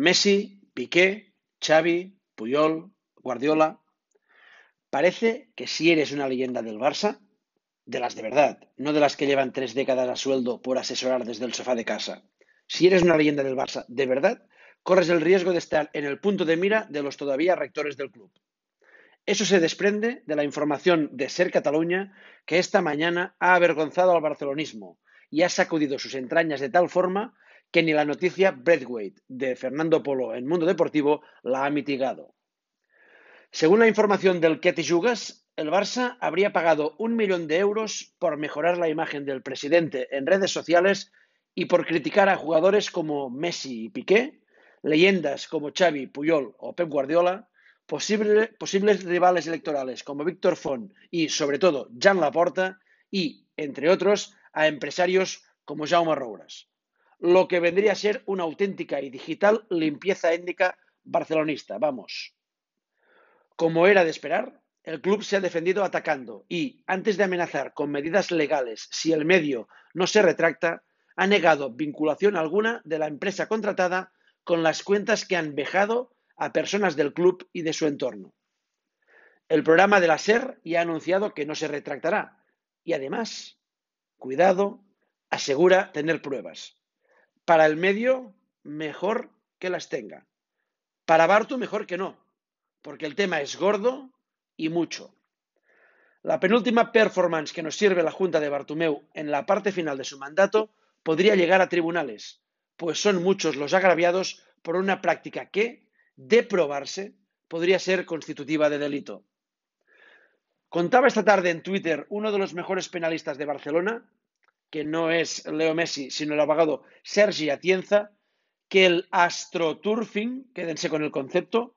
Messi, Piqué, Xavi, Puyol, Guardiola. Parece que si eres una leyenda del Barça, de las de verdad, no de las que llevan tres décadas a sueldo por asesorar desde el sofá de casa. Si eres una leyenda del Barça de verdad, corres el riesgo de estar en el punto de mira de los todavía rectores del club. Eso se desprende de la información de Ser Cataluña que esta mañana ha avergonzado al barcelonismo y ha sacudido sus entrañas de tal forma que ni la noticia Breathwaite de Fernando Polo en Mundo Deportivo la ha mitigado. Según la información del Ketty Jugas, el Barça habría pagado un millón de euros por mejorar la imagen del presidente en redes sociales y por criticar a jugadores como Messi y Piqué, leyendas como Xavi, Puyol o Pep Guardiola, posibles rivales electorales como Víctor Font y, sobre todo, Jan Laporta y, entre otros, a empresarios como Jaume Rouras. Lo que vendría a ser una auténtica y digital limpieza étnica barcelonista, vamos. Como era de esperar, el club se ha defendido atacando y, antes de amenazar con medidas legales si el medio no se retracta, ha negado vinculación alguna de la empresa contratada con las cuentas que han vejado a personas del club y de su entorno. El programa de la SER ya ha anunciado que no se retractará y además, cuidado, asegura tener pruebas. Para el medio, mejor que las tenga. Para Bartu, mejor que no, porque el tema es gordo y mucho. La penúltima performance que nos sirve la Junta de Bartumeu en la parte final de su mandato podría llegar a tribunales, pues son muchos los agraviados por una práctica que, de probarse, podría ser constitutiva de delito. Contaba esta tarde en Twitter uno de los mejores penalistas de Barcelona, que no es Leo Messi, sino el abogado Sergi Atienza, que el astroturfing, quédense con el concepto,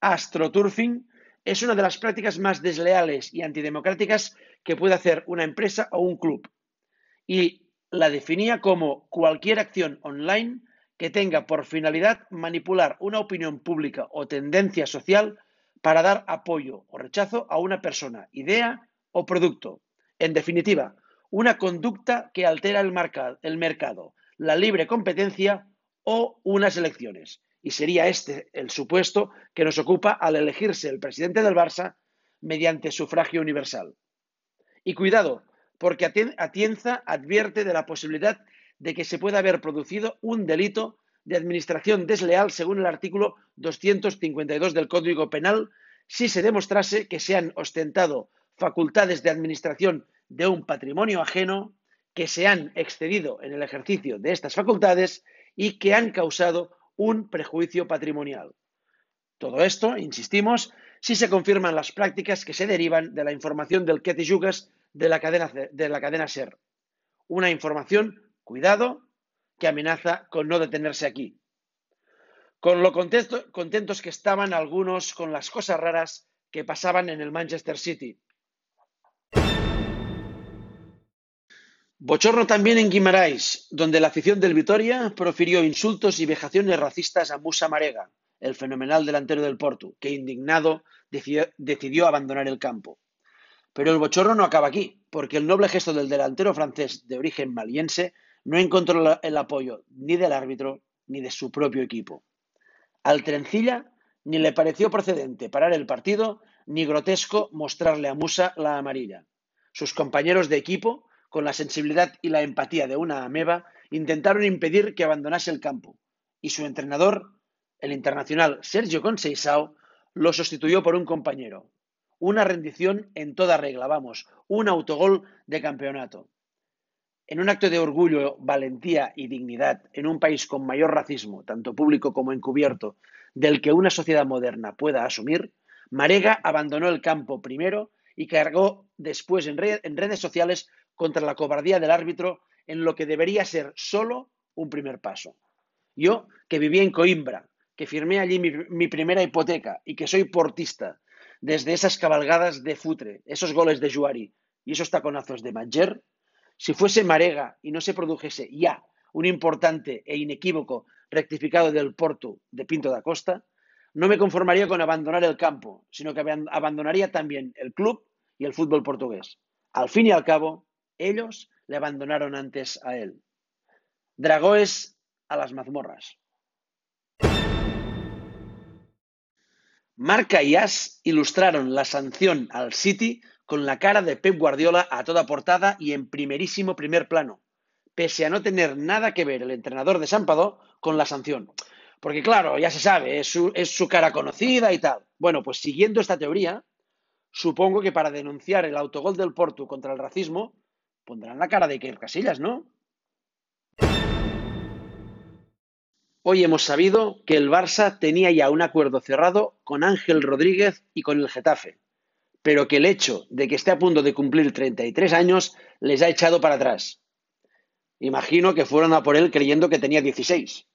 astroturfing es una de las prácticas más desleales y antidemocráticas que puede hacer una empresa o un club. Y la definía como cualquier acción online que tenga por finalidad manipular una opinión pública o tendencia social para dar apoyo o rechazo a una persona, idea o producto. En definitiva, una conducta que altera el, mercado, la libre competencia o unas elecciones. Y sería este el supuesto que nos ocupa al elegirse el presidente del Barça mediante sufragio universal. Y cuidado, porque Atienza advierte de la posibilidad de que se pueda haber producido un delito de administración desleal según el artículo 252 del Código Penal si se demostrase que se han ostentado facultades de administración de un patrimonio ajeno, que se han excedido en el ejercicio de estas facultades y que han causado un prejuicio patrimonial. Todo esto, insistimos, si se confirman las prácticas que se derivan de la información del Yugas de la cadena, de la cadena SER. Una información Cuidado, que amenaza con no detenerse aquí. Con lo contentos que estaban algunos con las cosas raras que pasaban en el Manchester City. Bochorno también en Guimarães, donde la afición del Vitoria profirió insultos y vejaciones racistas a Musa Marega, el fenomenal delantero del Porto, que indignado decidió, abandonar el campo. Pero el bochorno no acaba aquí, porque el noble gesto del delantero francés de origen maliense no encontró el apoyo ni del árbitro ni de su propio equipo. Al Trencilla ni le pareció procedente parar el partido ni grotesco mostrarle a Musa la amarilla. Sus compañeros de equipo, con la sensibilidad y la empatía de una ameba, intentaron impedir que abandonase el campo, y su entrenador, el internacional Sergio Conceição, lo sustituyó por un compañero. Una rendición en toda regla, vamos, un autogol de campeonato. En un acto de orgullo, valentía y dignidad en un país con mayor racismo, tanto público como encubierto, del que una sociedad moderna pueda asumir, Marega abandonó el campo primero y cargó después en, redes sociales contra la cobardía del árbitro en lo que debería ser solo un primer paso. Yo, que viví en Coimbra, que firmé allí mi, mi, primera hipoteca y que soy portista, desde esas cabalgadas de futre, esos goles de Juari y esos taconazos de Manger, si fuese Marega y no se produjese ya un importante e inequívoco rectificado del Porto de Pinto da Costa, no me conformaría con abandonar el campo, sino que abandonaría también el club y el fútbol portugués. Al fin y al cabo, ellos le abandonaron antes a él. Dragóes a las mazmorras. Marca y As ilustraron la sanción al City con la cara de Pep Guardiola a toda portada y en primerísimo primer plano, pese a no tener nada que ver el entrenador de Sampadó con la sanción. Porque claro, ya se sabe, es su, es su cara conocida y tal. Bueno, pues siguiendo esta teoría, supongo que para denunciar el autogol del Porto contra el racismo, pondrán la cara de Iker Casillas, ¿no? Hoy hemos sabido que el Barça tenía ya un acuerdo cerrado con Ángel Rodríguez y con el Getafe, pero que el hecho de que esté a punto de cumplir 33 años les ha echado para atrás. Imagino que fueron a por él creyendo que tenía 16.